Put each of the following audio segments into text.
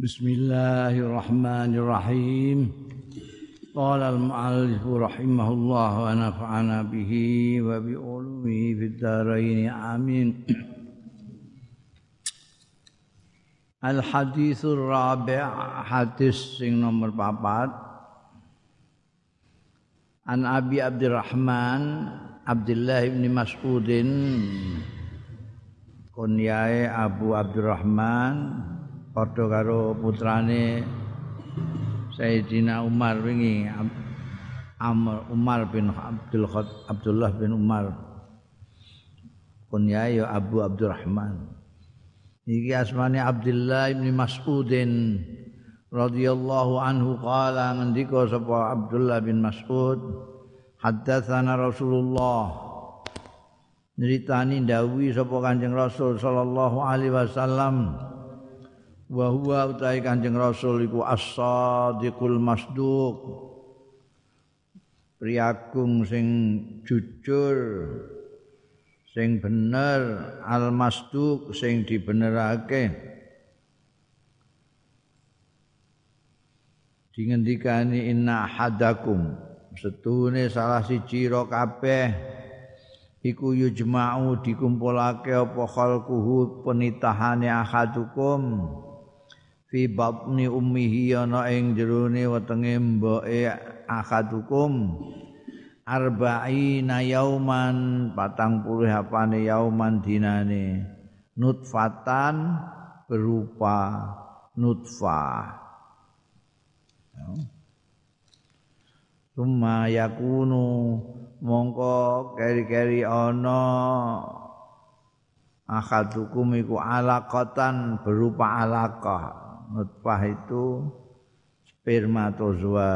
بسم الله الرحمن الرحيم. قال المؤلف رحمه الله ونفعنا به وبعلومه في الدارين آمين. الحديث الرابع حديث sing nomor papat An Abi Abdurrahman Abdullah bin Mas'udin kunyae Abu Abdurrahman padha karo putrane Sayyidina Umar wingi Amr Umar bin Abdul Abdullah bin Umar. Kunya ya Abu Abdurrahman. Iki asmane Abdullah bin Mas'udin radhiyallahu anhu qala ngendika sapa Abdullah bin Mas'ud haddatsana Rasulullah. Nyeritani ndawi sapa Kanjeng Rasul sallallahu alaihi wasallam wa huwa utai Kanjeng Rasul iku as-sadiqul masduq priagung sing jujur sing bener al masduq sing dibenerake dingendikani inna hadakum setune salah siji ro kabeh iku yujma'u dikumpulake apa khalquhu penitahane ahadukum fi batni ummihi ana ing jerone wetenge mboke akadukum arba'ina yauman patang puluh apane yauman dinane. Nutfatan berupa nutfah Suma yakunu mongko keri-keri ana akadukum iku alaqatan berupa alaqah nutfah itu spermatozoa.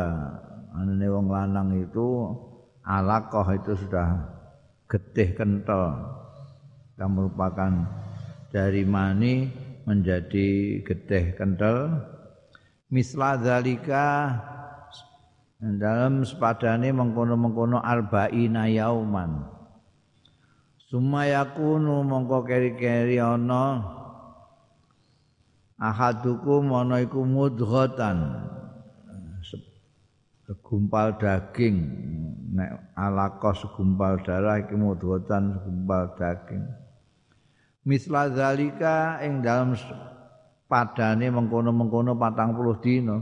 Anane wong lanang itu alaqah itu sudah getih kental yang merupakan dari mani menjadi getih kental misla zalika dalam sepadane mengkono-mengkono arba'ina yauman. Sumayakunu mongko keri-keri ana ahadukum ana iku mudghatan. Segumpal daging. Nek alaqah segumpal darah iki mudghatan segumpal daging. Misla zalika ing dalam padane mengkono-mengkono 40 dina.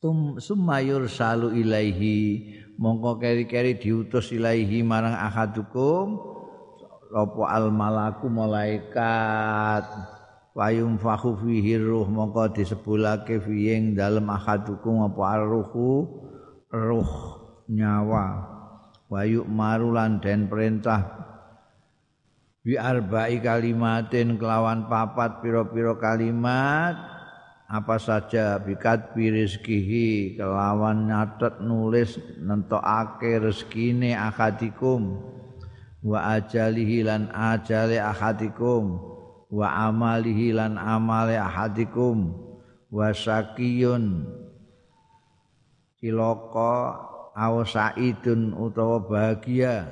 Tum sumayur salu ilaihi. Mongko keri-keri diutus ilaihi marang ahadukum. Apa al malaku malaikat wayum fahu fihi ruh mongko disebulake fiing dalem ahadukum apa ruhu ruh nyawa. Wayu marulan den perintah. Bi arba'i kalimatin kelawan papat pira-pira kalimat. Apa saja bikat birizkihi kelawan nyatet nulis nentokake rezekine akadikum wa ajalihi lan ajale akadikum wa amalihi lan amale ahadikum wa sakiyun. Cilaka aw saidun utawa bahagia.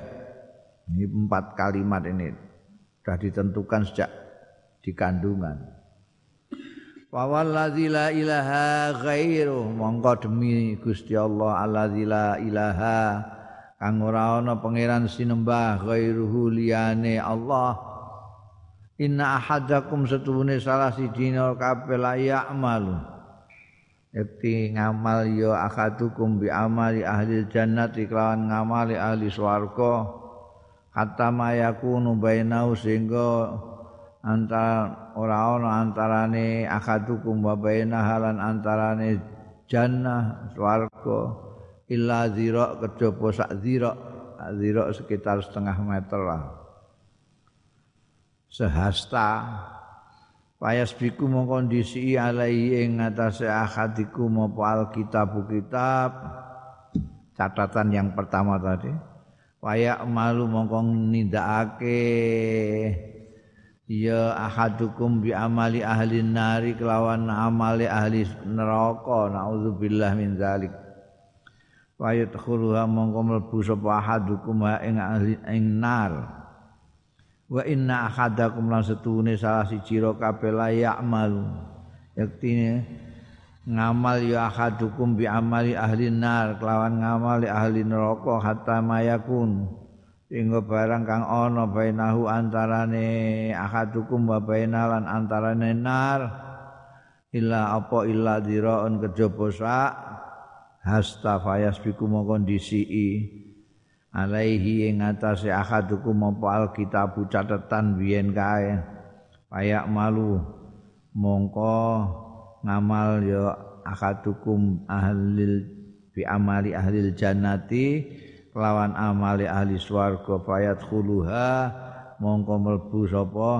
Ini empat kalimat ini sudah ditentukan sejak di kandungan. Wa wallazi la ilaha ghairu. Mongko demi Gusti Allah allazi la ilaha. Kang ora ana pangeran sinembah ghairuhu liyane Allah Inna ahadakum setuhune salah sidina kabeh la ya'malu. Yakti ngamal ya akadukum bi amali ahli jannati kelawan ngamali ahli swarga hatta mayakunu bainau sehingga antara ora ana antarane akadukum wa baina halan antarane jannah swarga illa zira kejaba sak zira zira sekitar setengah meter lah sehasta. Payas biku kondisi alai ing atase akhadiku mau alkitab kitab catatan yang pertama tadi. Waya malu mongko nindakake ya ahadukum bi amali ahli nari kelawan amali ahli neraka. Naudzubillah min zalik wa yadkhuluha mongko mlebu sapa ahadukum ing ahli ing nar wa inna ahadakum lan setune salah siji ro kabeh la ya'malu. Yaktine ngamal ya ahadukum bi amali ahli nar kelawan ngamal ahli neraka hatta mayakun sehingga barang kang ana bainahu antarane ahadukum wa bainalan antarane nar illa apa illa diraun kejaba sak hasta fayas biku kondisi alaihi ing atase ahadukum apa alkitab catatan biyen kae. Payak malu. Mongko ngamal ya akadukum ahlil bi amali ahlil jannati lawan amali ahli swarga fayat khuluha mongko mlebu sapa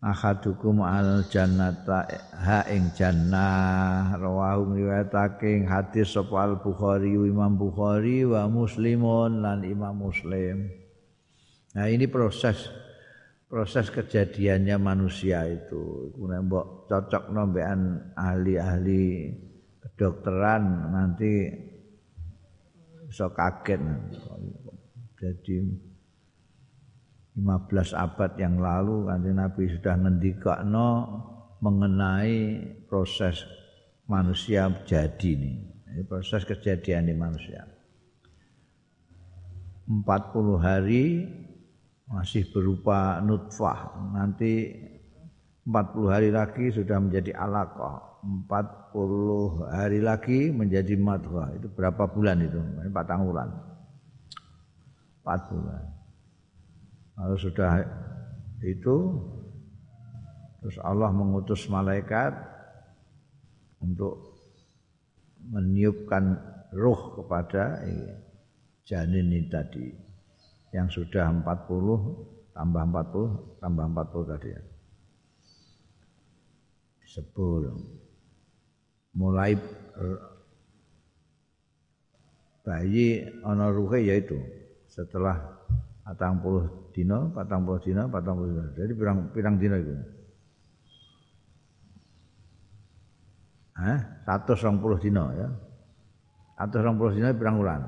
akadukum al jannata ha ing jannah. Rawahu riwayatake hadis sapa al bukhari imam bukhari wa muslimun lan imam muslim. Nah ini proses proses kejadiannya manusia itu. Kemudian mbok cocok nombean ahli-ahli kedokteran nanti bisa kaget. Jadi 15 abad yang lalu nanti Nabi sudah ngendikakno mengenai proses manusia jadi ini. ini proses kejadian di manusia. 40 hari masih berupa nutfah. Nanti 40 hari lagi sudah menjadi alaqah. 40 hari lagi menjadi madghah itu berapa bulan itu? Empat bulan 4 bulan kalau sudah itu terus Allah mengutus malaikat untuk meniupkan ruh kepada janin ini tadi yang sudah 40 tambah 40 tambah 40 tadi ya. Sebelum mulai bayi ana ruhe yaitu setelah 40 Dino, patang puluh dino, patang puluh dino, Jadi pirang pirang dino itu. Hah? Satu orang puluh dino ya. Satu orang puluh dino pirang bulan.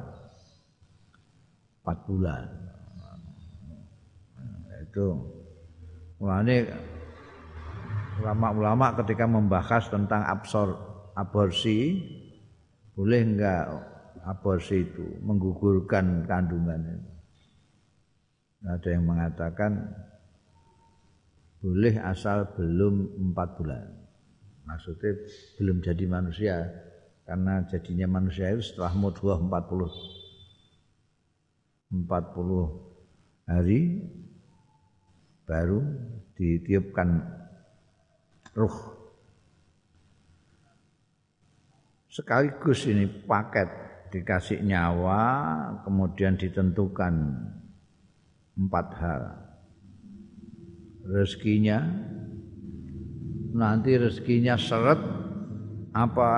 Empat bulan. Nah, itu. ini ulama-ulama ketika membahas tentang absor aborsi boleh enggak aborsi itu menggugurkan kandungan itu ada yang mengatakan boleh asal belum empat bulan. Maksudnya belum jadi manusia. Karena jadinya manusia itu setelah mudghah 40 40 hari baru ditiupkan ruh. Sekaligus ini paket dikasih nyawa kemudian ditentukan empat hal rezekinya nanti rezekinya seret apa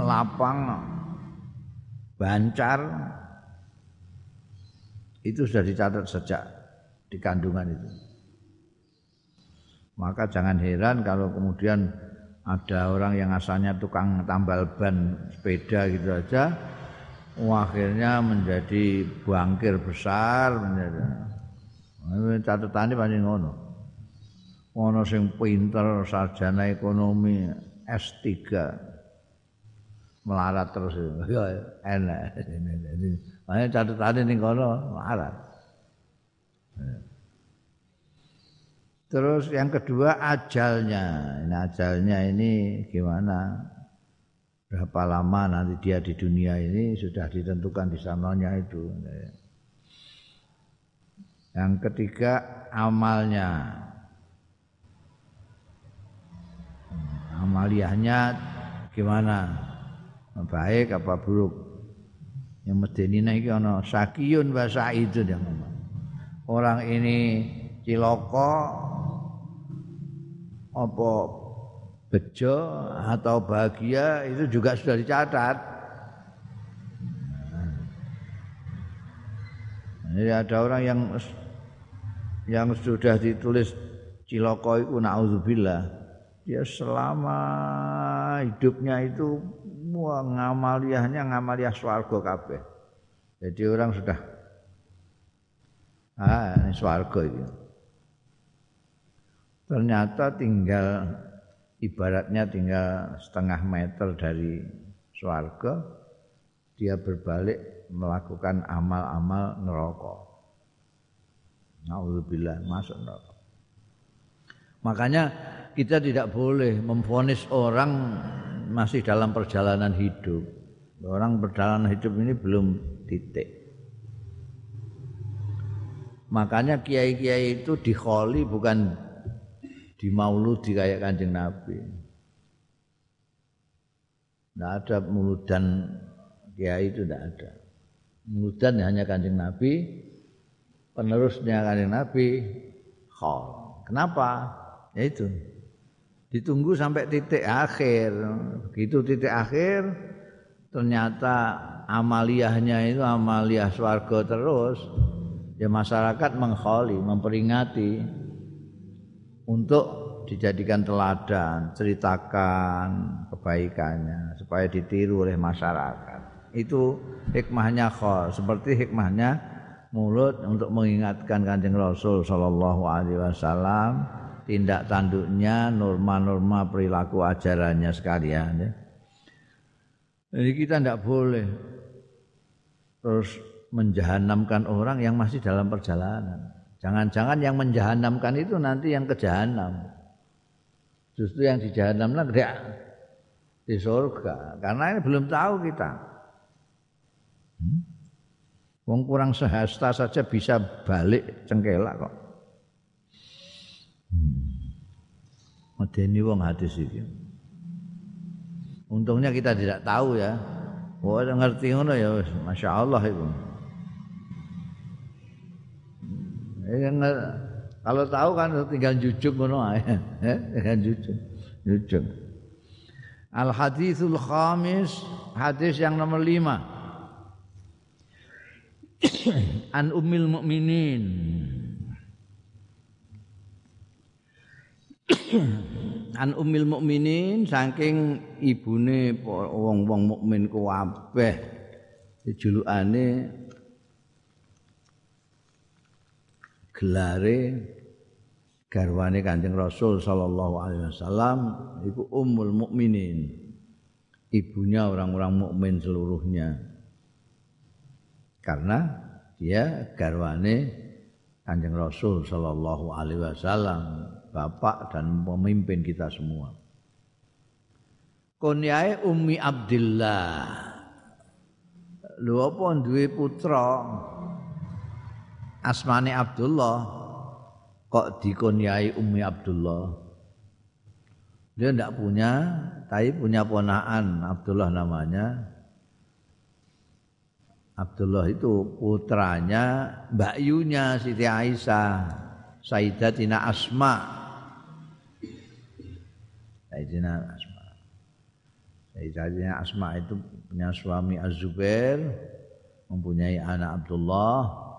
lapang bancar itu sudah dicatat sejak di kandungan itu. Maka jangan heran kalau kemudian ada orang yang asalnya tukang tambal ban sepeda gitu aja, akhirnya menjadi bangkir besar menjadi catatannya paling ngono. Ngono sing pinter sarjana ekonomi S3 melarat terus ya enak. Makanya catatannya ning kono melarat. Terus yang kedua ajalnya. Ini ajalnya ini gimana? Berapa lama nanti dia di dunia ini sudah ditentukan di sananya itu. Yang ketiga amalnya. Amaliahnya gimana? Baik apa buruk? Yang medeni iki ana sakiyun wa itu yang ngomong orang ini ciloko apa bejo atau bahagia itu juga sudah dicatat. Jadi ada orang yang yang sudah ditulis ciloko itu naudzubillah dia selama hidupnya itu ngamaliahnya ngamaliah swarga kabeh. Jadi orang sudah Ah, ini swarga iki. ternyata tinggal ibaratnya tinggal setengah meter dari swarga dia berbalik melakukan amal-amal neraka. Nauzubillah masuk neraka. Makanya kita tidak boleh memfonis orang masih dalam perjalanan hidup. Orang perjalanan hidup ini belum titik. Makanya kiai-kiai itu dikholi bukan di mauludi kayak kanjeng Nabi. Tidak ada muludan kiai itu tidak ada. Muludan hanya kanjeng Nabi, penerusnya kanjeng Nabi khol. Kenapa? Ya itu. Ditunggu sampai titik akhir. Begitu titik akhir ternyata amaliyahnya itu amaliyah swarga terus. Ya masyarakat mengkholi, memperingati untuk dijadikan teladan, ceritakan kebaikannya supaya ditiru oleh masyarakat. Itu hikmahnya khol, seperti hikmahnya mulut untuk mengingatkan Kanjeng Rasul sallallahu alaihi wasallam tindak tanduknya, norma-norma perilaku ajarannya sekalian ya. Jadi kita tidak boleh terus menjahanamkan orang yang masih dalam perjalanan. Jangan-jangan yang menjahanamkan itu nanti yang ke jahanam. Justru yang di jahanam lah di surga. Karena ini belum tahu kita. Hmm? Kurang sehasta saja bisa balik cengkelak kok. Hmm. Medeni wong hadis iki. Untungnya kita tidak tahu ya. Wah, ngerti ngono ya, masya Allah itu. Ya, kalau tahu kan tinggal jujuk ngono ae. Ya, tinggal jujuk. Jujuk. Al hadisul khamis, hadis yang nomor lima. An ummil mukminin. An ummil mukminin saking ibune wong-wong mukmin kabeh. Julukane gelare garwane Kanjeng Rasul sallallahu alaihi wasallam iku ummul mukminin. Ibunya orang-orang mukmin seluruhnya. Karena dia garwane Kanjeng Rasul sallallahu alaihi wasallam bapak dan pemimpin kita semua. Kunyae Ummi Abdillah. Lho apa duwe putra asmane Abdullah kok dikunyai Ummi Abdullah. Dia tidak punya, tapi punya ponaan Abdullah namanya. Abdullah itu putranya Mbak Yunya Siti Aisyah, Sayyidatina Asma' Sayyidina Asma. Sayyidina Asma itu punya suami Az-Zubair, mempunyai anak Abdullah.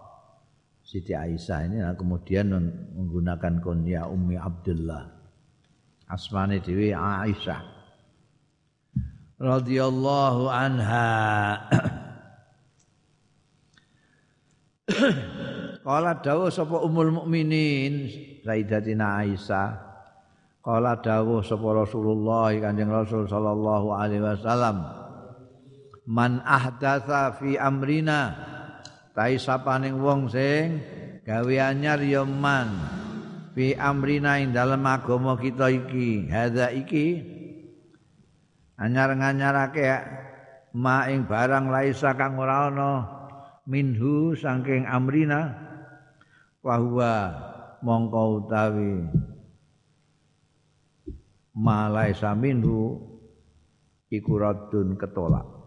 Siti Aisyah ini kemudian menggunakan kunya Ummi Abdullah. Asmane dewi Aisyah. radhiyallahu anha. Kala dawuh sapa Ummul Mukminin Sayyidatina Aisyah Kala dawuh sapa Rasulullah Kanjeng Rasul sallallahu alaihi wasallam Man ahdatsa fi amrina tai sapaning wong sing gawe anyar ya man. Fi amrina ing dalem agama kita iki. Hadza iki anyar nganyarake ma ing barang laisa kang ora ana minhu saking amrina wa huwa mongko utawi malai saminhu iku radun ketolak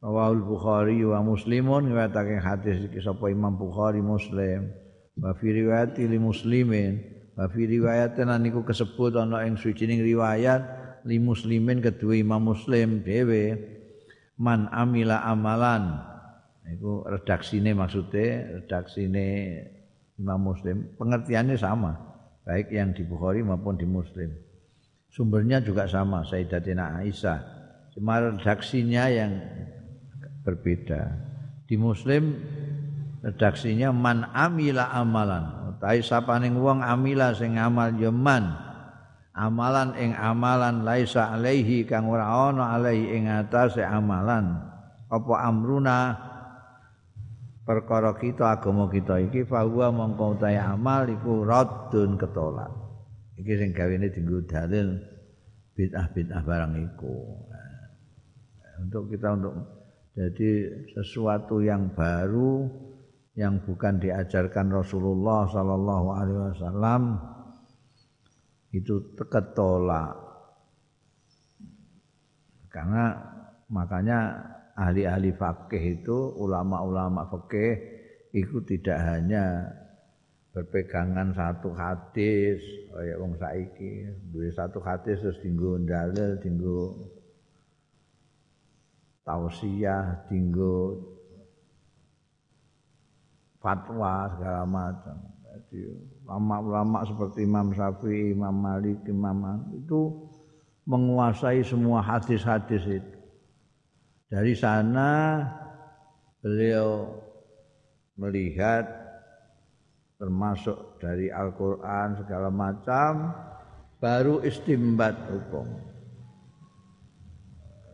Rawahul Bukhari wa Muslimun ngriwayatake hadis iki sapa Imam Bukhari Muslim wa fi riwayati li Muslimin wa fi riwayatin niku kesebut ana ing suwijining riwayat li Muslimin kedua Imam Muslim dhewe man amila amalan iku redaksine maksude redaksine Imam Muslim pengertiannya sama baik yang di Bukhari maupun di Muslim. Sumbernya juga sama, Sayyidatina Aisyah. Cuma redaksinya yang berbeda. Di Muslim redaksinya man amila amalan. Tai sapaning wong amila sing amal yeman amalan ing amalan laisa alaihi kang ora ana alaihi ing atase amalan. Apa amruna? Perkara kita agama kita iki fahuwa mongko utahe amal iku raddun ketolak. Iki sing gawene dienggo dalil bid'ah-bid'ah barang iku. Untuk kita untuk jadi sesuatu yang baru yang bukan diajarkan Rasulullah sallallahu alaihi wasallam itu ketolak. Karena makanya ahli-ahli fakih itu ulama-ulama fakih itu tidak hanya berpegangan satu hadis kayak wong saiki duwe satu hadis terus dinggo dalil dinggo tausiah dinggo fatwa segala macam jadi ulama-ulama seperti Imam Syafi'i, Imam Malik, Imam itu menguasai semua hadis-hadis itu dari sana beliau melihat termasuk dari Al-Quran segala macam baru istimbat hukum.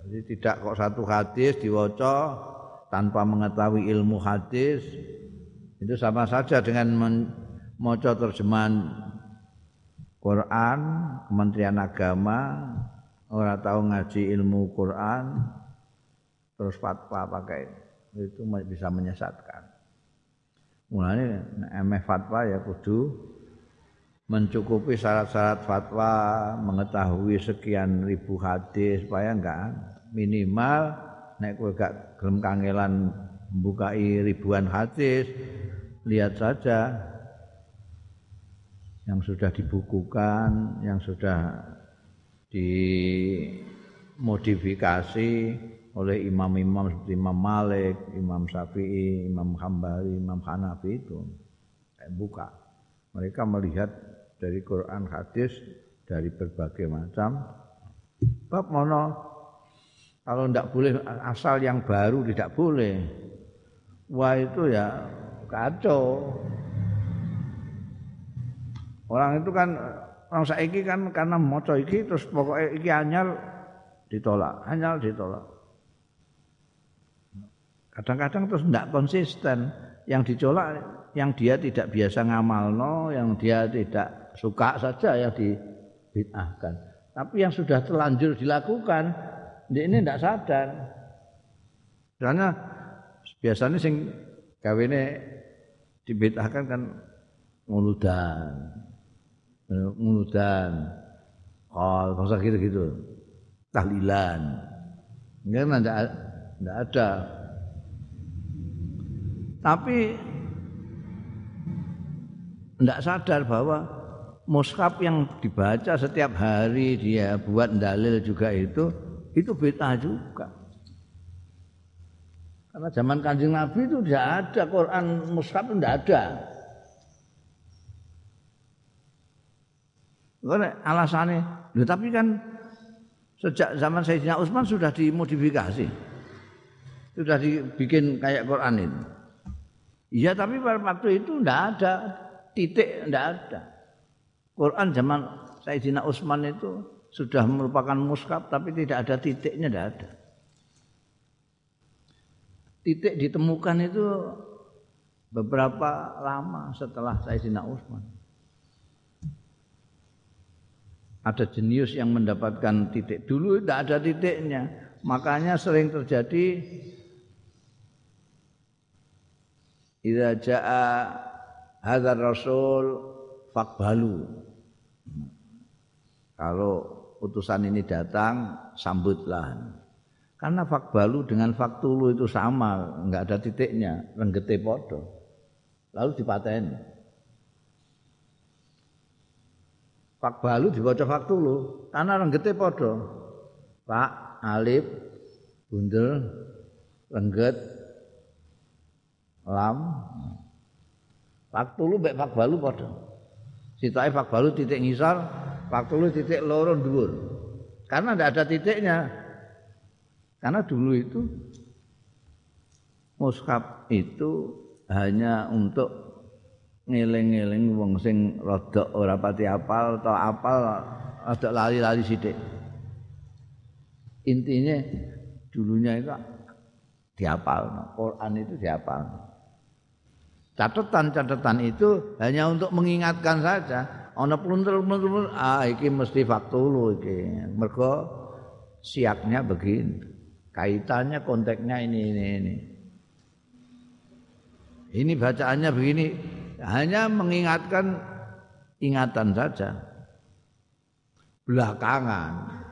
Jadi tidak kok satu hadis diwoco tanpa mengetahui ilmu hadis itu sama saja dengan moco terjemahan Quran Kementerian Agama orang tahu ngaji ilmu Quran terus fatwa pakai itu bisa menyesatkan. Mulanya emeh fatwa ya kudu mencukupi syarat-syarat fatwa, mengetahui sekian ribu hadis supaya enggak minimal nek kowe gak gelem kangelan membukai ribuan hadis, lihat saja. Yang sudah dibukukan, yang sudah dimodifikasi oleh imam-imam seperti Imam Malik, Imam Syafi'i, Imam Hambali, Imam Hanafi itu buka. Mereka melihat dari Quran hadis dari berbagai macam. Bab mono kalau tidak boleh asal yang baru tidak boleh. Wah itu ya kacau. Orang itu kan orang saiki kan karena moco iki terus pokoknya iki anyal ditolak, anyal ditolak. Kadang-kadang terus tidak konsisten. Yang dicolak, yang dia tidak biasa ngamal no, yang dia tidak suka saja yang dibid'ahkan. Tapi yang sudah terlanjur dilakukan, ini tidak sadar. Karena biasanya sing kawine dibid'ahkan kan nguludan. Nguludan. Oh, bahasa gitu-gitu. Tahlilan. Enggak enggak ada tapi tidak sadar bahwa mushaf yang dibaca setiap hari dia buat dalil juga itu itu beta juga. Karena zaman kanjeng Nabi itu tidak ada Quran mushaf tidak ada. Karena alasannya, tapi kan sejak zaman Sayyidina Utsman sudah dimodifikasi. Sudah dibikin kayak Quran ini. Iya tapi pada waktu itu tidak ada titik, tidak ada. Quran zaman Sayyidina Utsman itu sudah merupakan muskab tapi tidak ada titiknya, tidak ada. Titik ditemukan itu beberapa lama setelah Sayyidina Utsman. Ada jenius yang mendapatkan titik. Dulu tidak ada titiknya. Makanya sering terjadi Idza jaa hadzal rasul faqbalu. Kalau utusan ini datang sambutlah. Karena fakbalu dengan faktulu itu sama, enggak ada titiknya, renggete podo. Lalu dipateni. Fakbalu dibaca faktulu, karena renggete podo. Pak, alif, bundel, rengget, lam faktulu mbek fakbalu padha sitoke fakbalu titik ngisor faktulu titik loro dhuwur karena tidak ada titiknya karena dulu itu muskap itu hanya untuk ngeling-eling wong sing rada ora pati apal atau apal rada lali-lali sithik. Intinya dulunya itu dihafal, Quran itu dihafal. Catatan-catatan itu hanya untuk mengingatkan saja. Ana pluntel-pluntel ah iki mesti faktulu iki. Mergo siaknya begini. Kaitannya konteksnya ini ini ini. Ini bacaannya begini, hanya mengingatkan ingatan saja. Belakangan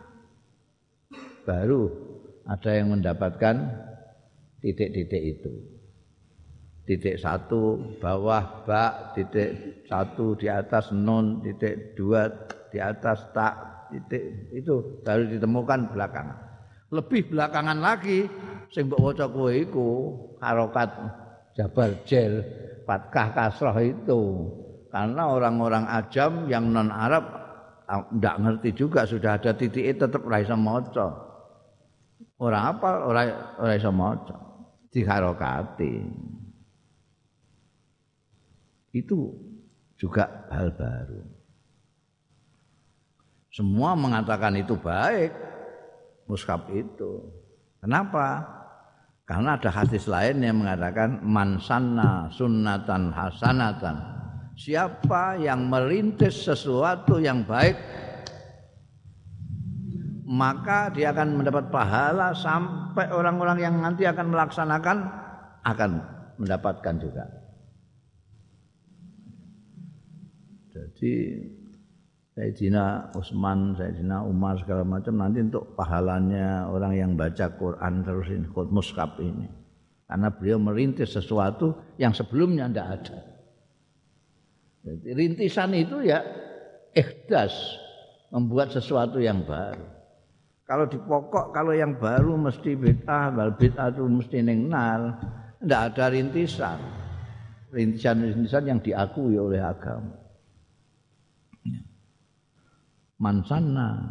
baru ada yang mendapatkan titik-titik itu. Titik satu bawah bak, titik satu di atas nun, titik dua di atas tak, titik itu baru ditemukan belakangan. Lebih belakangan lagi sing mbok waca kowe iku harokat Jabar Jel Fatkah Kasroh itu karena orang-orang ajam yang non Arab tidak ngerti juga sudah ada titik tetap ora iso maca. Ora apa ora ora iso maca. Diharokati. Itu juga hal baru. Semua mengatakan itu baik muskap itu. Kenapa? Karena ada hadis lain yang mengatakan mansanna sunnatan hasanatan. Siapa yang merintis sesuatu yang baik maka dia akan mendapat pahala sampai orang-orang yang nanti akan melaksanakan akan mendapatkan juga. Jadi Sayyidina Utsman, Sayyidina Umar segala macam nanti untuk pahalanya orang yang baca Quran terus ini muskap ini. Karena beliau merintis sesuatu yang sebelumnya tidak ada. Jadi rintisan itu ya ikhdas membuat sesuatu yang baru. Kalau di pokok kalau yang baru mesti bid'ah, wal bid'ah itu mesti nengnar, tidak ada rintisan. Rintisan-rintisan yang diakui oleh agama mansana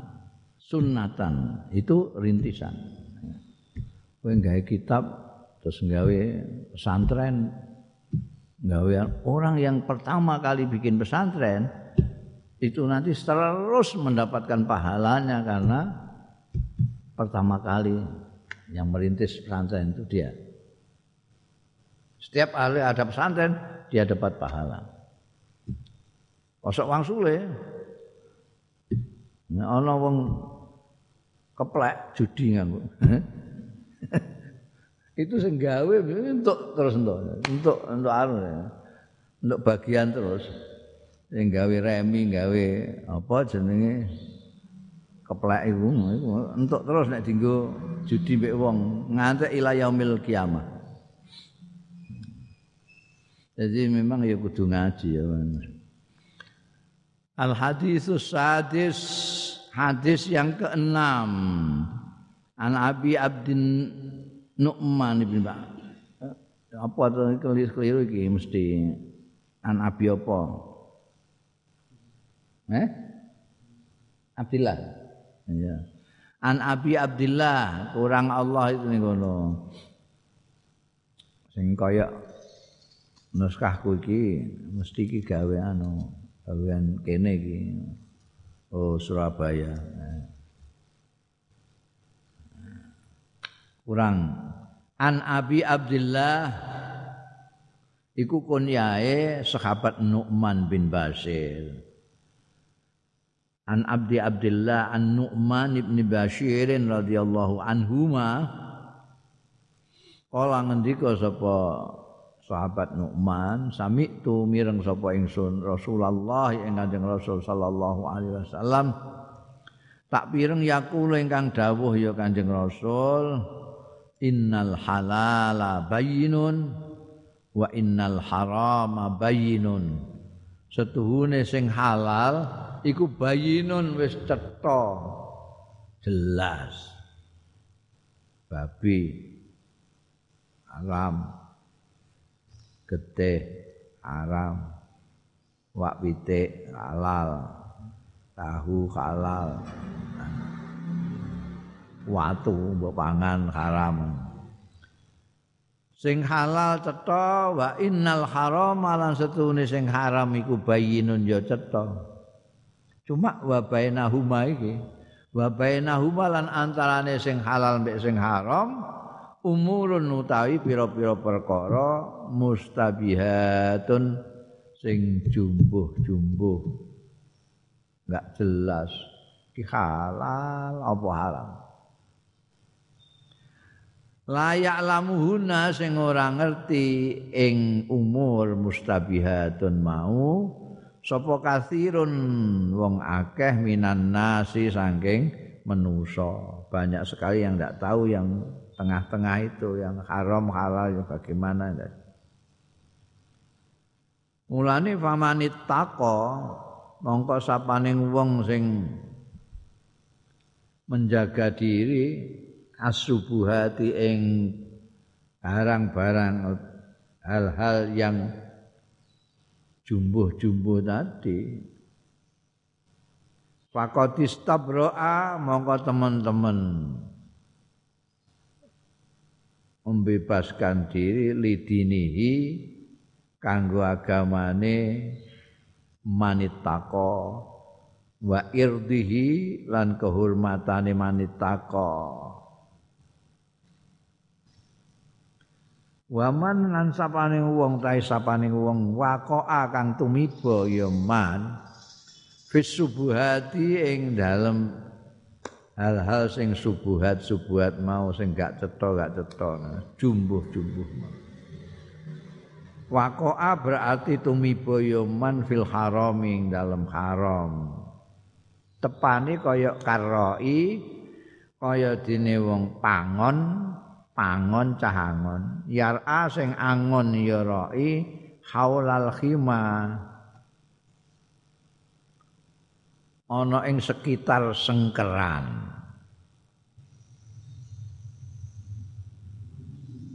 sunnatan itu rintisan. Kowe gawe kitab terus gawe pesantren gawe orang yang pertama kali bikin pesantren itu nanti terus mendapatkan pahalanya karena pertama kali yang merintis pesantren itu dia. Setiap kali ada pesantren dia dapat pahala. Kosok wang sule Nek ana wong keplek judi nganggo. itu sing gawe untuk terus untuk untuk untuk anu. Untuk bagian terus. Sing gawe remi, gawe apa jenenge keplek iku untuk terus nek dinggo judi mbek wong nganti ila yaumil kiamah. Jadi memang ya kudu ngaji ya. Al haditsus sadis hadis yang keenam An Abi Abdin Nu'man ibn Ba. Apa to keliru iki mesti An Abi apa? Eh? Abdillah. Iya. An Abi Abdillah, kurang Allah itu ning ngono. Sing kaya naskahku iki mesti iki gawe anu bagian kene iki. Oh, Surabaya. Kurang An Abi Abdullah iku kunyae sahabat Nu'man bin Bashir. An Abdi Abdullah An Nu'man ibn Bashir radhiyallahu anhuma Kala ngendika sapa sahabat Nu'man sami tu mireng sapa ingsun Rasulullah ing Kanjeng Rasul sallallahu alaihi wasallam. Tak pireng yakul ingkang dawuh ya Kanjeng Rasul innal halala bayyinun wa innal harama bayyinun. Setuhune sing halal iku bayyinun wis cetha. Jelas. Babi. Alam getih haram wak pitik halal tahu halal. Watu mbok pangan haram. Sing halal cetha wa innal haram lan setune sing haram iku bayinun ya cetha. Cuma wa bainahuma iki wa bainahuma lan antarane sing halal mbek sing haram umurun utawi pira-pira perkara mustabihatun sing jumbuh-jumbuh. Enggak jelas. Iki halal apa haram? Layak lamuhuna sing ora ngerti ing umur mustabihatun mau sapa kasirun wong akeh minan nasi saking menusa banyak sekali yang tidak tahu yang tengah-tengah itu yang haram halal ya bagaimana mulane famanit tako mongko sapaning wong sing menjaga diri asubuhati ing barang-barang hal-hal yang jumbuh-jumbuh tadi. Fakotis tabroa mongko teman-teman membebaskan diri lidinihi kanggo agamane manitako wa irdihi lan kehormatane manitako Waman lan sapaning wong ta sapaning wong waqa'a kang tumiba ya man fis subuhati ing dalem hal-hal sing subuhat subuhat mau sing gak cetha gak cetha. Jumbuh-jumbuh waqa'a berarti tumiba ya man fil haraming dalem haram. Tepane kaya karoi kaya dene wong pangon pangon cahangon yara sing angon ya rai haulal khima ana ing sekitar sengkeran.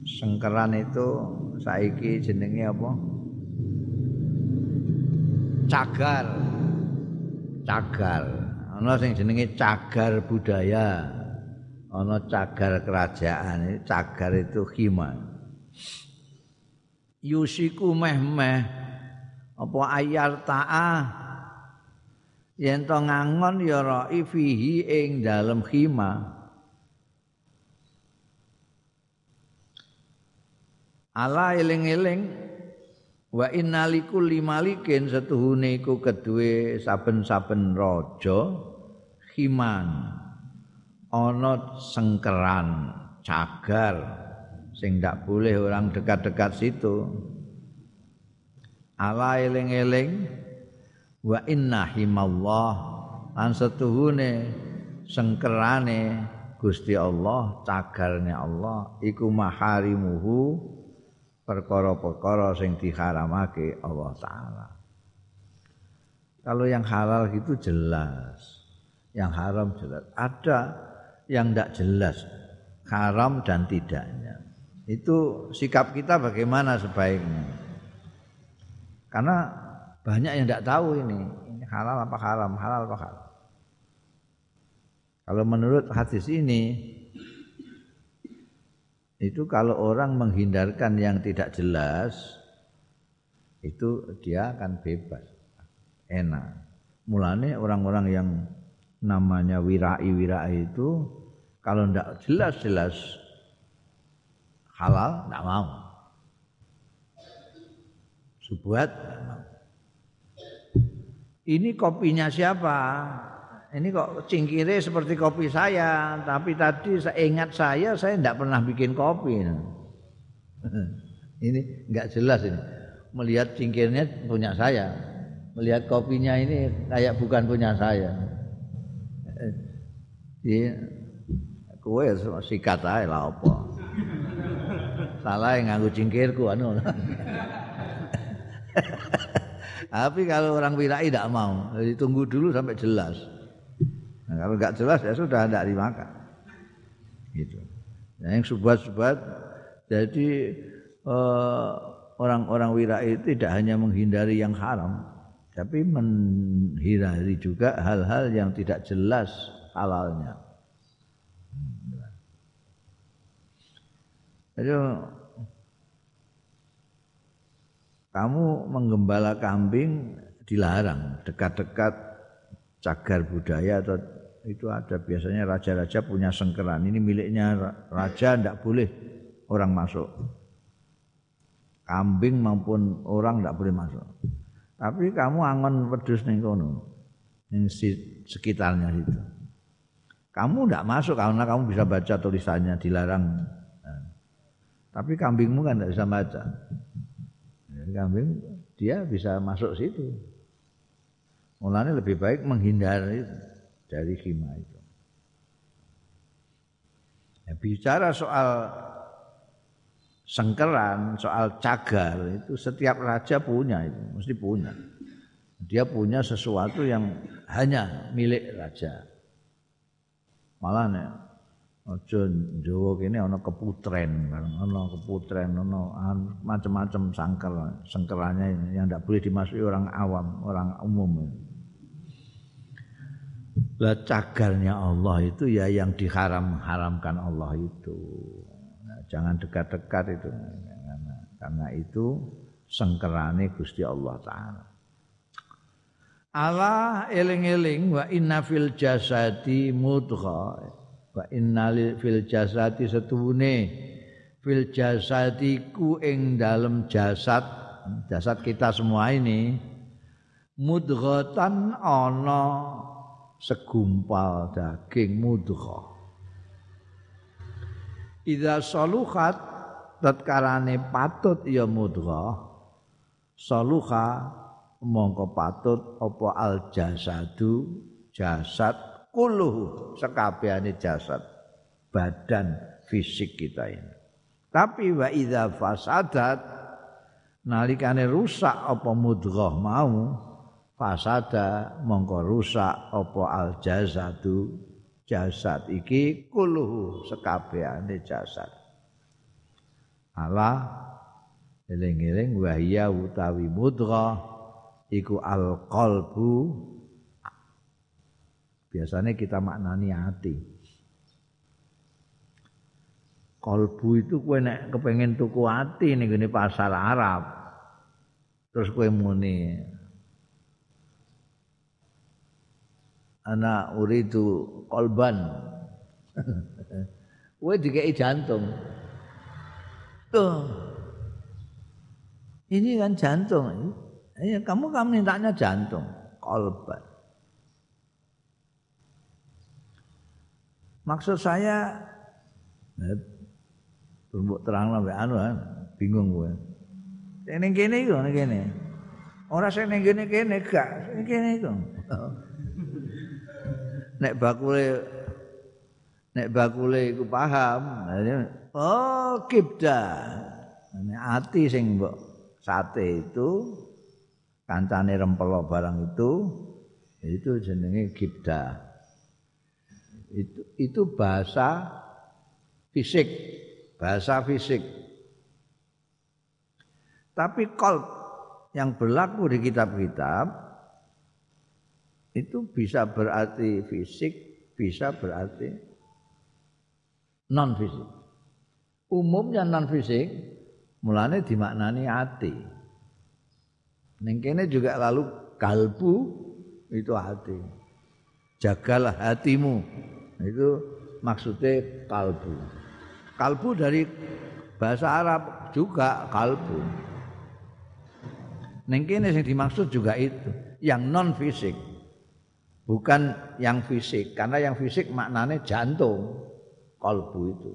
Sengkeran itu saiki jenenge apa? Cagar. Cagar. Ana sing jenenge cagar budaya. Ana cagar kerajaan. Cagar itu khima yusiku meh-meh. Apa ayar ta'a yen to ngangon ya ra'i fihi ing dalem khima ala eling-eling wa innalikul limalikin setuhune iku kedue saben-saben raja khiman. Ana sengkeran cagar sing ndak boleh orang dekat-dekat situ. Ala eling-eling wa inna himallah. Lan setuhune sengkerane Gusti Allah cagarne Allah iku maharimuhu perkara-perkara sing diharamake Allah taala. Kalau yang halal itu jelas. Yang haram jelas. Ada yang tidak jelas haram dan tidaknya. Itu sikap kita bagaimana sebaiknya? Karena banyak yang tidak tahu ini. Ini halal apa haram? Halal apa haram? Kalau menurut hadis ini itu kalau orang menghindarkan yang tidak jelas itu dia akan bebas. Enak. Mulane orang-orang yang namanya wirai-wirai itu kalau tidak jelas-jelas halal tidak mau. Subuhat Ini kopinya siapa? Ini kok cingkire seperti kopi saya, tapi tadi saya ingat saya, saya tidak pernah bikin kopi. ini nggak jelas ini. Melihat cingkirnya punya saya, melihat kopinya ini kayak bukan punya saya. Jadi kowe sikat ae lah apa. Salah yang nganggo cingkirku anu. Tapi kalau orang wirai tidak mau, jadi tunggu dulu sampai jelas. Nah, kalau nggak jelas ya sudah tidak dimakan. Gitu. Nah, yang subat-subat, jadi eh, orang-orang wirai tidak hanya menghindari yang haram, tapi menghindari juga hal-hal yang tidak jelas halalnya. Jadi kamu menggembala kambing dilarang dekat-dekat cagar budaya atau itu ada. Biasanya raja-raja punya sengkeran. Ini miliknya raja tidak boleh orang masuk. Kambing maupun orang tidak boleh masuk. Tapi kamu angon wedus ning kono ning sekitarnya itu kamu tidak masuk karena kamu bisa baca tulisannya dilarang. Nah. tapi kambingmu kan tidak bisa baca kambing dia bisa masuk situ. Mulanya lebih baik menghindari dari khima itu. Ya, bicara soal sengkeran, soal cagar itu setiap raja punya itu, mesti punya. Dia punya sesuatu yang hanya milik raja. Malah Aja Jawa kene ana keputren, ana keputren, ana macam-macam sangkel, sengkelannya yang tidak boleh dimasuki orang awam, orang umum. Lah cagarnya Allah itu ya yang diharam-haramkan Allah itu. Nah, jangan dekat-dekat itu karena, karena itu sengkerane Gusti Allah taala. Allah eling-eling wa inna fil jasadi mudghah wa innal fil jasadi setuhune. Fil jasadiku ing dalam jasad. Jasad kita semua ini. Mudghatan ana segumpal daging mudghah Idza saluhat tatkarane patut ya mudghah saluha mongko patut apa al jasadu? Jasad kuluhu sekabehane jasad badan fisik kita ini. Tapi wa idza fasadat nalikane rusak apa mudghah mau fasada mongko rusak apa al jazadu jasad iki kuluhu sekabehane jasad. Allah eling-eling wahya utawi mudghah iku al qalbu Biasanya kita maknani hati. Kolbu itu kue nek kepengen tuku hati nih gini pasar Arab. Terus kue muni. Anak uri itu kolban. kue dikei jantung. Tuh. Ini kan jantung. Ya, kamu kamu mintanya jantung, kolban. Maksud saya Tumbuk terang lah anu kan bingung gue. Ning kene iku ning kene. Ora sing ning kene kene gak, ning kene iku. Nek bakule nek bakule iku paham, oh kibda. Nek ati sing mbok sate itu kancane rempelo barang itu itu jenenge kibda. Itu itu bahasa fisik. Bahasa fisik. Tapi kolb yang berlaku di kitab-kitab itu bisa berarti fisik bisa berarti non fisik umumnya non fisik mulanya dimaknani hati Neng juga lalu kalbu itu hati. Jagalah hatimu itu maksudnya kalbu. Kalbu dari bahasa Arab juga kalbu. Neng yang dimaksud juga itu, yang non fisik. Bukan yang fisik, karena yang fisik maknanya jantung, kalbu itu.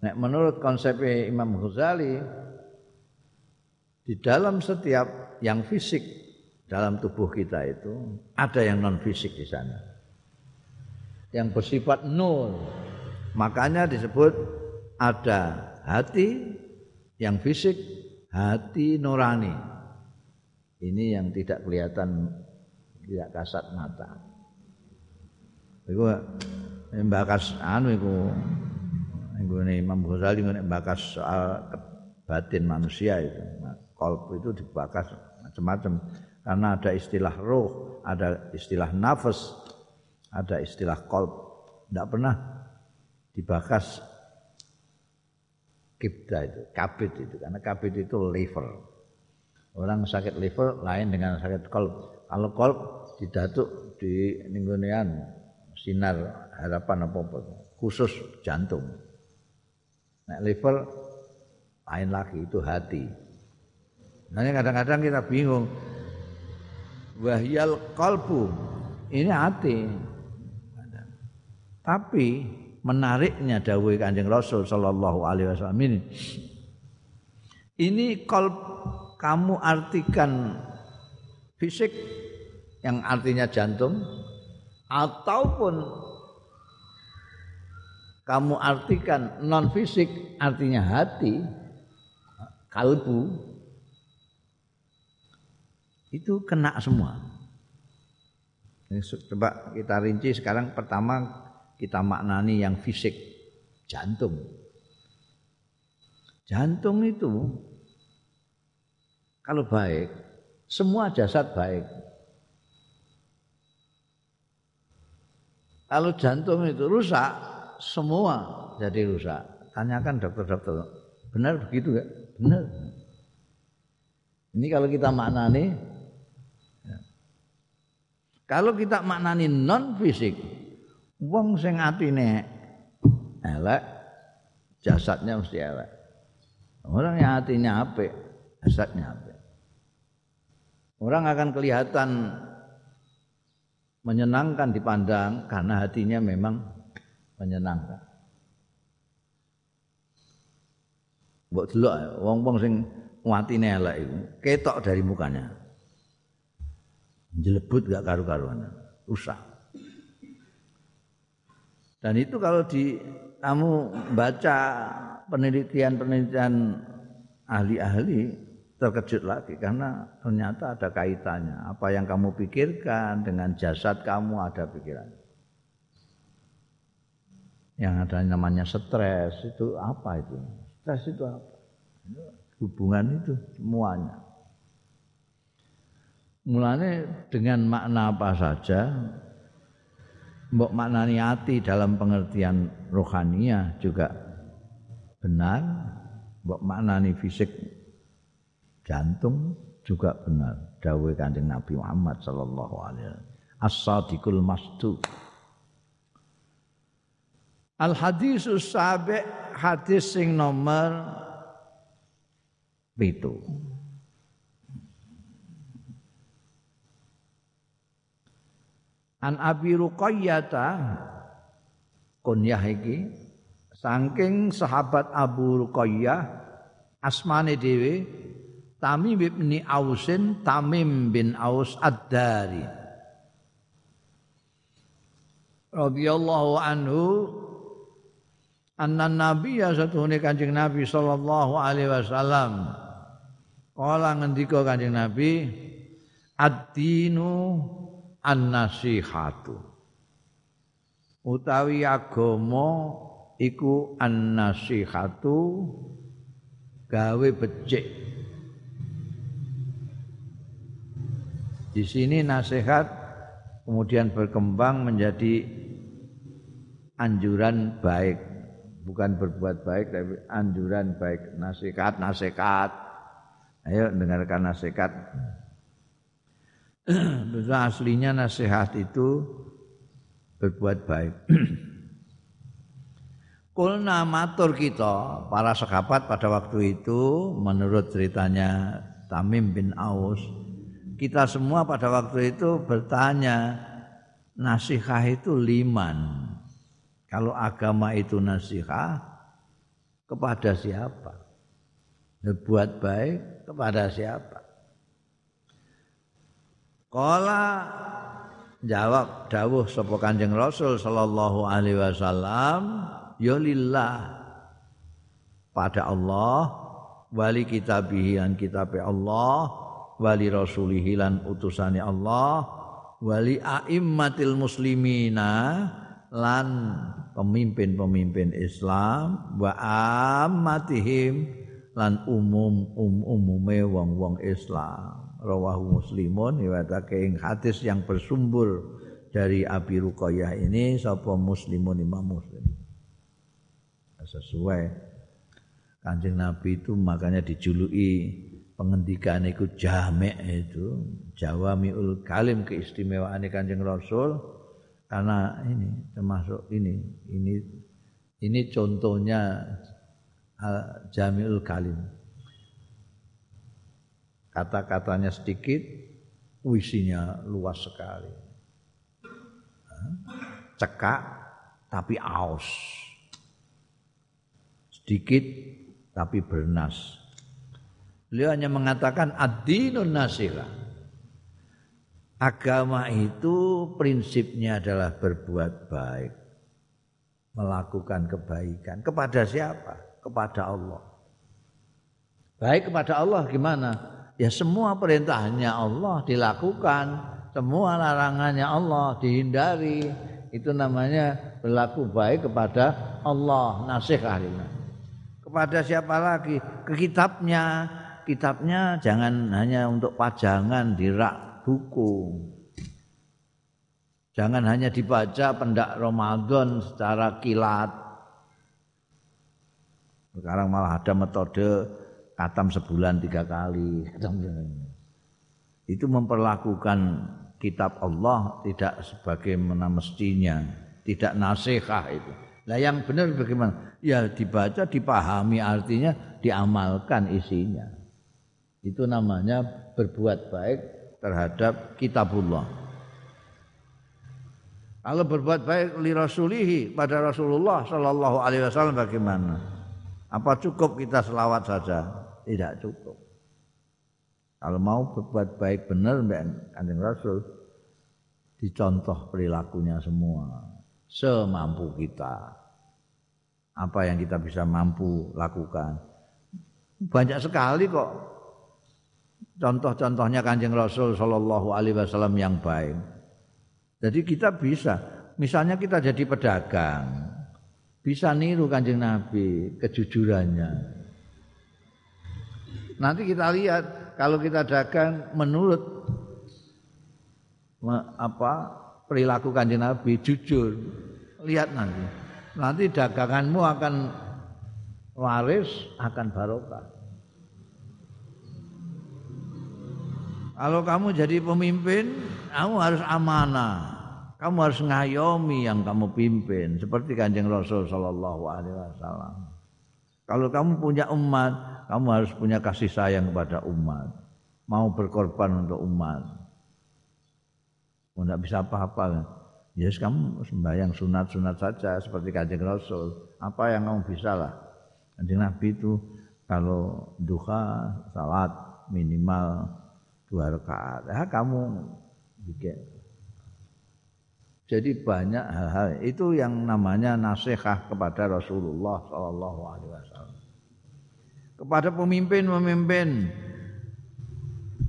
Nah, menurut konsep Imam Ghazali, di dalam setiap yang fisik dalam tubuh kita itu ada yang non fisik di sana yang bersifat nol. Makanya disebut ada hati yang fisik, hati nurani. Ini yang tidak kelihatan tidak kasat mata. Iku mbakas anu iku iku Imam Ghazali mbakas soal batin manusia itu. Nah, itu dibakas macam-macam karena ada istilah roh, ada istilah nafas, ada istilah kolb tidak pernah dibakas kibda itu, kabit itu karena kabit itu liver. Orang sakit liver lain dengan sakit kolb. Kalau kolb didatuk di ninggonean sinar harapan apa apa khusus jantung. Nah, liver lain lagi itu hati. Nah, kadang-kadang kita bingung. Wahyal kolbu ini hati. Tapi menariknya dawuh Kanjeng Rasul sallallahu alaihi wasallam ini ini kolb kamu artikan fisik yang artinya jantung ataupun kamu artikan non fisik artinya hati kalbu itu kena semua. Coba kita rinci sekarang pertama kita maknani yang fisik jantung. Jantung itu kalau baik semua jasad baik. Kalau jantung itu rusak semua jadi rusak. Tanyakan dokter-dokter. Benar begitu ya? Benar. Ini kalau kita maknani ya. Kalau kita maknani non fisik, wong sing atine elek, jasadnya mesti elek. Orang yang hatinya apik, jasadnya apik. Orang akan kelihatan menyenangkan dipandang karena hatinya memang menyenangkan. Mbok delok wong-wong sing watine elek iku ketok dari mukanya. Jelebut gak karu-karuan. Rusak. Dan itu kalau di kamu baca penelitian-penelitian ahli-ahli terkejut lagi karena ternyata ada kaitannya. Apa yang kamu pikirkan dengan jasad kamu ada pikiran. Yang ada namanya stres itu apa itu? Stres itu apa? Hubungan itu semuanya. Mulanya dengan makna apa saja, mbok maknani hati dalam pengertian rohania juga benar, mbok maknani fisik jantung juga benar. Dawuh Kanjeng Nabi Muhammad sallallahu alaihi wasallam. As-sadiqul masduq. Al hadisus sabi hadis sing nomor pitu. An Abi Ruqayyata kunyah iki saking sahabat Abu Ruqayyah asmane dhewe Tamim bin Ausin Tamim bin Aus Ad-Dari. Radhiyallahu anhu anna nabiyya satuhune kanjeng nabi sallallahu alaihi wasallam. Kala ngendika kanjeng nabi ad-dinu an-nasihatu. Utawi agama iku an-nasihatu gawe becik. Di sini nasihat kemudian berkembang menjadi anjuran baik. Bukan berbuat baik tapi anjuran baik. Nasihat nasihat. Ayo dengarkan nasihat aslinya nasihat itu berbuat baik. Kulna matur kita para sahabat pada waktu itu menurut ceritanya Tamim bin Aus kita semua pada waktu itu bertanya nasihat itu liman kalau agama itu nasihat kepada siapa? Berbuat baik kepada siapa? Kala jawab dawuh sapa Kanjeng Rasul sallallahu alaihi wasallam ya lillah pada Allah wali kitabihi lan kitabe Allah wali rasulihi lan utusane Allah wali aimmatil muslimina lan pemimpin-pemimpin Islam wa amatihim lan umum um, umume wong-wong Islam rawahu muslimun riwayatake ing hadis yang bersumber dari Abi Ruqayyah ini sapa muslimun Imam Muslim. Sesuai. Kanjeng Nabi itu makanya dijuluki pengendikan itu jamek itu jawamiul kalim keistimewaan Kanjeng Rasul. Karena ini termasuk ini ini ini contohnya jamiul kalim kata-katanya sedikit isinya luas sekali. Cekak tapi aus. Sedikit tapi bernas. Beliau hanya mengatakan ad-dinun nasila. Agama itu prinsipnya adalah berbuat baik melakukan kebaikan. Kepada siapa? Kepada Allah. Baik kepada Allah gimana ya semua perintahnya Allah dilakukan. Semua larangannya Allah dihindari. Itu namanya berlaku baik kepada Allah nasihat kepada siapa lagi? Ke kitabnya. Kitabnya jangan hanya untuk pajangan di rak buku jangan hanya dibaca pendak Ramadan secara kilat. Sekarang malah ada metode katam sebulan tiga kali itu memperlakukan kitab Allah tidak sebagaimana mestinya, tidak nasihat itu. Nah yang benar bagaimana? Ya dibaca, dipahami artinya, diamalkan isinya. Itu namanya berbuat baik terhadap kitabullah. Kalau berbuat baik li rasulihi pada Rasulullah sallallahu alaihi wasallam bagaimana? Apa cukup kita selawat saja? Tidak cukup. Kalau mau berbuat baik benar mbak kanjeng Rasul, dicontoh perilakunya semua semampu kita. Apa yang kita bisa mampu lakukan. Banyak sekali kok contoh-contohnya kanjeng Rasul Shallallahu Alaihi Wasallam yang baik. Jadi kita bisa, misalnya kita jadi pedagang, bisa niru kanjeng Nabi kejujurannya. Nanti kita lihat kalau kita dagang menurut apa perilaku kanjeng Nabi jujur. Lihat nanti. Nanti daganganmu akan waris akan barokah. Kalau kamu jadi pemimpin kamu harus amanah kamu harus ngayomi yang kamu pimpin seperti kanjeng Rasul Shallallahu Alaihi Wasallam kalau kamu punya umat, kamu harus punya kasih sayang kepada umat. Mau berkorban untuk umat. Tidak bisa apa-apa. Ya yes, kamu sembahyang sunat-sunat saja seperti kanjeng Rasul. Apa yang kamu bisa lah. Kanjeng Nabi itu kalau duha salat minimal dua rakaat. Ya kamu bikin. Jadi banyak hal-hal itu yang namanya nasihat kepada Rasulullah Shallallahu Alaihi Wasallam. Kepada pemimpin-pemimpin,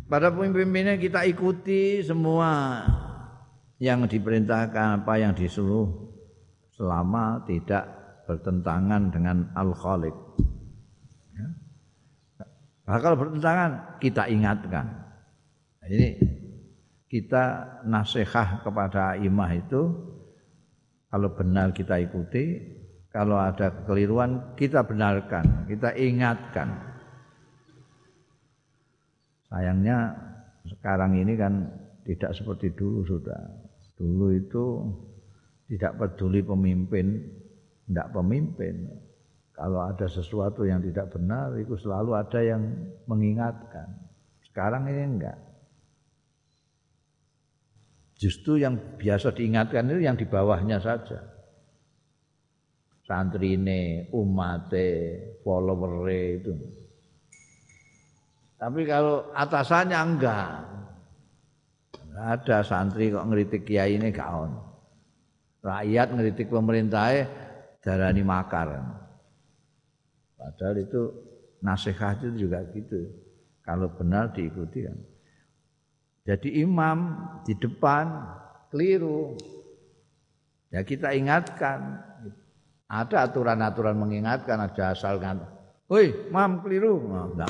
pada pemimpinnya kita ikuti semua yang diperintahkan apa yang disuruh selama tidak bertentangan dengan al khaliq ya. Nah, kalau bertentangan kita ingatkan. Nah, ini kita nasihat kepada imah itu kalau benar kita ikuti, kalau ada kekeliruan kita benarkan, kita ingatkan. Sayangnya sekarang ini kan tidak seperti dulu sudah. Dulu itu tidak peduli pemimpin, tidak pemimpin. Kalau ada sesuatu yang tidak benar, itu selalu ada yang mengingatkan. Sekarang ini enggak. Justru yang biasa diingatkan itu yang di bawahnya saja. Santri ini, umate, follower itu. Tapi kalau atasannya enggak. Enggak ada santri kok ngeritik kiai ini gak on. Rakyat ngeritik pemerintahnya darani makar. Padahal itu nasihat itu juga gitu. Kalau benar diikuti kan. Jadi imam di depan keliru. Ya kita ingatkan. Ada aturan-aturan mengingatkan, ada asal kan. Woi, mam keliru. Nah,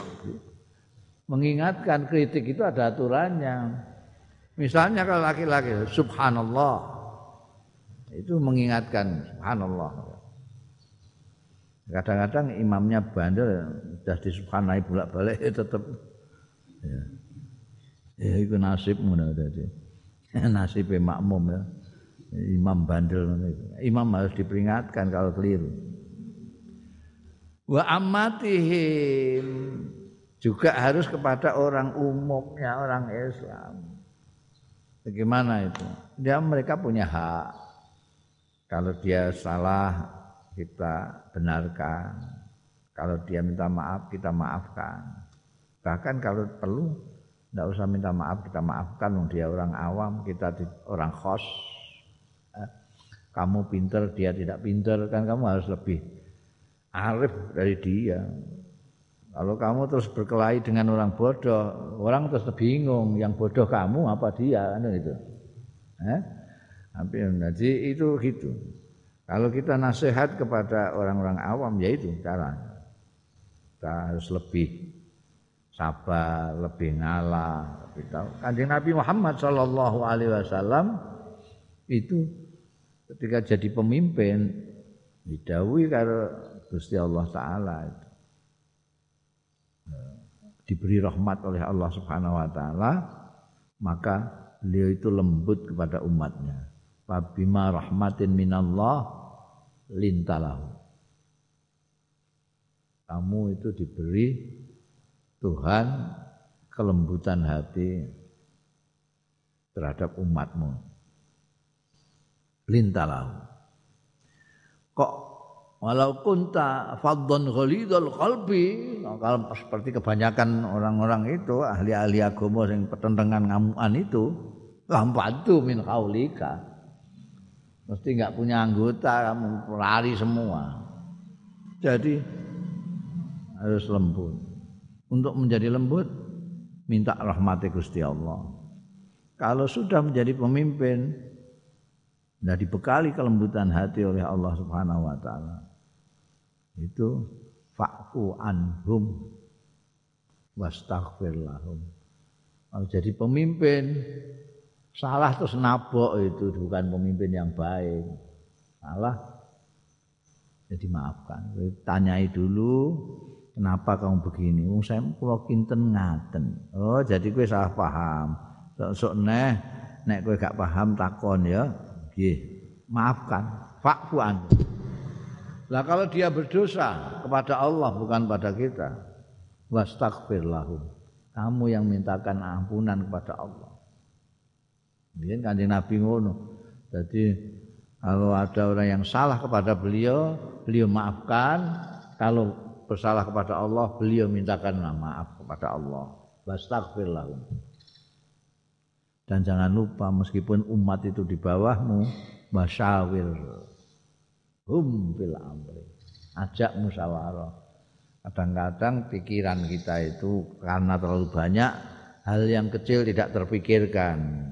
Mengingatkan kritik itu ada aturannya. Misalnya kalau laki-laki, subhanallah. Itu mengingatkan subhanallah. Kadang-kadang imamnya bandel sudah disubhanai bolak-balik tetap ya. Ya itu nasib. Nasib makmum ya. Imam bandel Imam harus diperingatkan kalau keliru. Wa amatihim juga harus kepada orang umumnya orang Islam. Bagaimana itu? Dia mereka punya hak. Kalau dia salah kita benarkan. Kalau dia minta maaf kita maafkan. Bahkan kalau perlu tidak usah minta maaf kita maafkan dia orang awam kita orang khos. Eh, kamu pinter dia tidak pinter kan kamu harus lebih arif dari dia. Kalau kamu terus berkelahi dengan orang bodoh orang terus bingung yang bodoh kamu apa dia kan itu. Eh? jadi itu gitu. Kalau kita nasihat kepada orang-orang awam ya itu cara. Kita harus lebih sabar, lebih ngalah, lebih tahu. Kanjeng Nabi Muhammad Shallallahu Alaihi Wasallam itu ketika jadi pemimpin didawi karo Gusti Allah Taala diberi rahmat oleh Allah Subhanahu Wa Taala maka beliau itu lembut kepada umatnya. Fabima rahmatin minallah lintalahu. Kamu itu diberi Tuhan kelembutan hati terhadap umatmu. Lintalah. Kok walau kunta faddon ghalidul qalbi kalau seperti kebanyakan orang-orang itu ahli-ahli agama yang pertentangan ngamuan itu lampantu min kaulika mesti nggak punya anggota kamu lari semua jadi harus lembut untuk menjadi lembut minta rahmati Gusti Allah. Kalau sudah menjadi pemimpin dan dibekali kelembutan hati oleh Allah Subhanahu wa taala. Itu fa'fu anhum wastaghfir lahum. Kalau jadi pemimpin salah terus nabok itu bukan pemimpin yang baik. Salah jadi maafkan. Tanyai dulu Kenapa kamu begini? Wong saya kula kinten ngaten. Oh, jadi kowe salah paham. Sok-sok neh nek kowe gak paham takon ya. Nggih. Maafkan. Fa'fu an. Lah kalau dia berdosa kepada Allah bukan pada kita. Wastaghfir lahum. Kamu yang mintakan ampunan kepada Allah. Mungkin kanjeng Nabi ngono. Jadi kalau ada orang yang salah kepada beliau, beliau maafkan. Kalau bersalah kepada Allah, beliau mintakan maaf kepada Allah. Wastaghfir lahum. Dan jangan lupa meskipun umat itu di bawahmu, masyawir hum fil amri. Ajak musyawarah. Kadang-kadang pikiran kita itu karena terlalu banyak hal yang kecil tidak terpikirkan.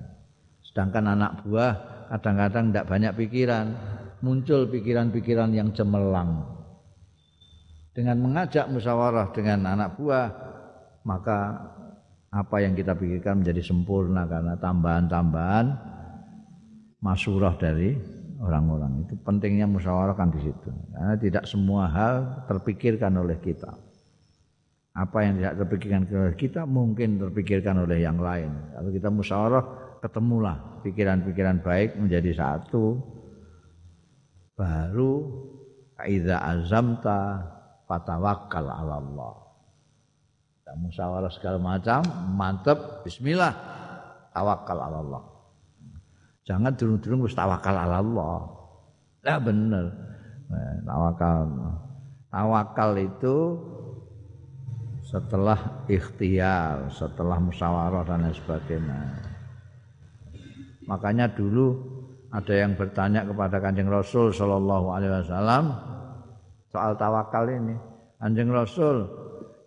Sedangkan anak buah kadang-kadang tidak banyak pikiran, muncul pikiran-pikiran yang cemerlang dengan mengajak musyawarah dengan anak buah maka apa yang kita pikirkan menjadi sempurna karena tambahan-tambahan masurah dari orang-orang. Itu pentingnya musyawarah kan di situ. Karena tidak semua hal terpikirkan oleh kita. Apa yang tidak terpikirkan oleh kita mungkin terpikirkan oleh yang lain. Kalau kita musyawarah ketemulah pikiran-pikiran baik menjadi satu. Baru kaidah azamta fatawakkal ala Allah. Kita musyawarah segala macam, mantep, bismillah, tawakal ala Allah. Jangan durung-durung wis tawakal ala Allah. Lah bener. Nah, tawakal. Tawakal itu setelah ikhtiar, setelah musyawarah dan lain sebagainya. Makanya dulu ada yang bertanya kepada Kanjeng Rasul sallallahu alaihi wasallam, soal tawakal ini. Anjing Rasul,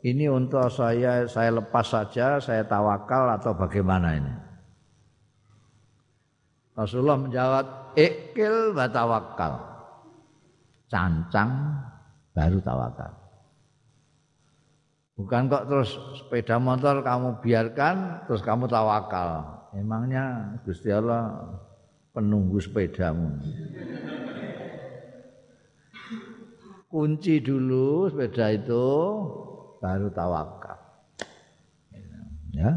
ini untuk saya saya lepas saja, saya tawakal atau bagaimana ini? Rasulullah menjawab, ikil wa tawakal. Cancang baru tawakal. Bukan kok terus sepeda motor kamu biarkan terus kamu tawakal. Emangnya Gusti Allah penunggu sepedamu. Kunci dulu sepeda itu baru tawakal. Ya.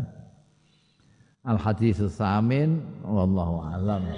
Al hadis samin wallahu alam.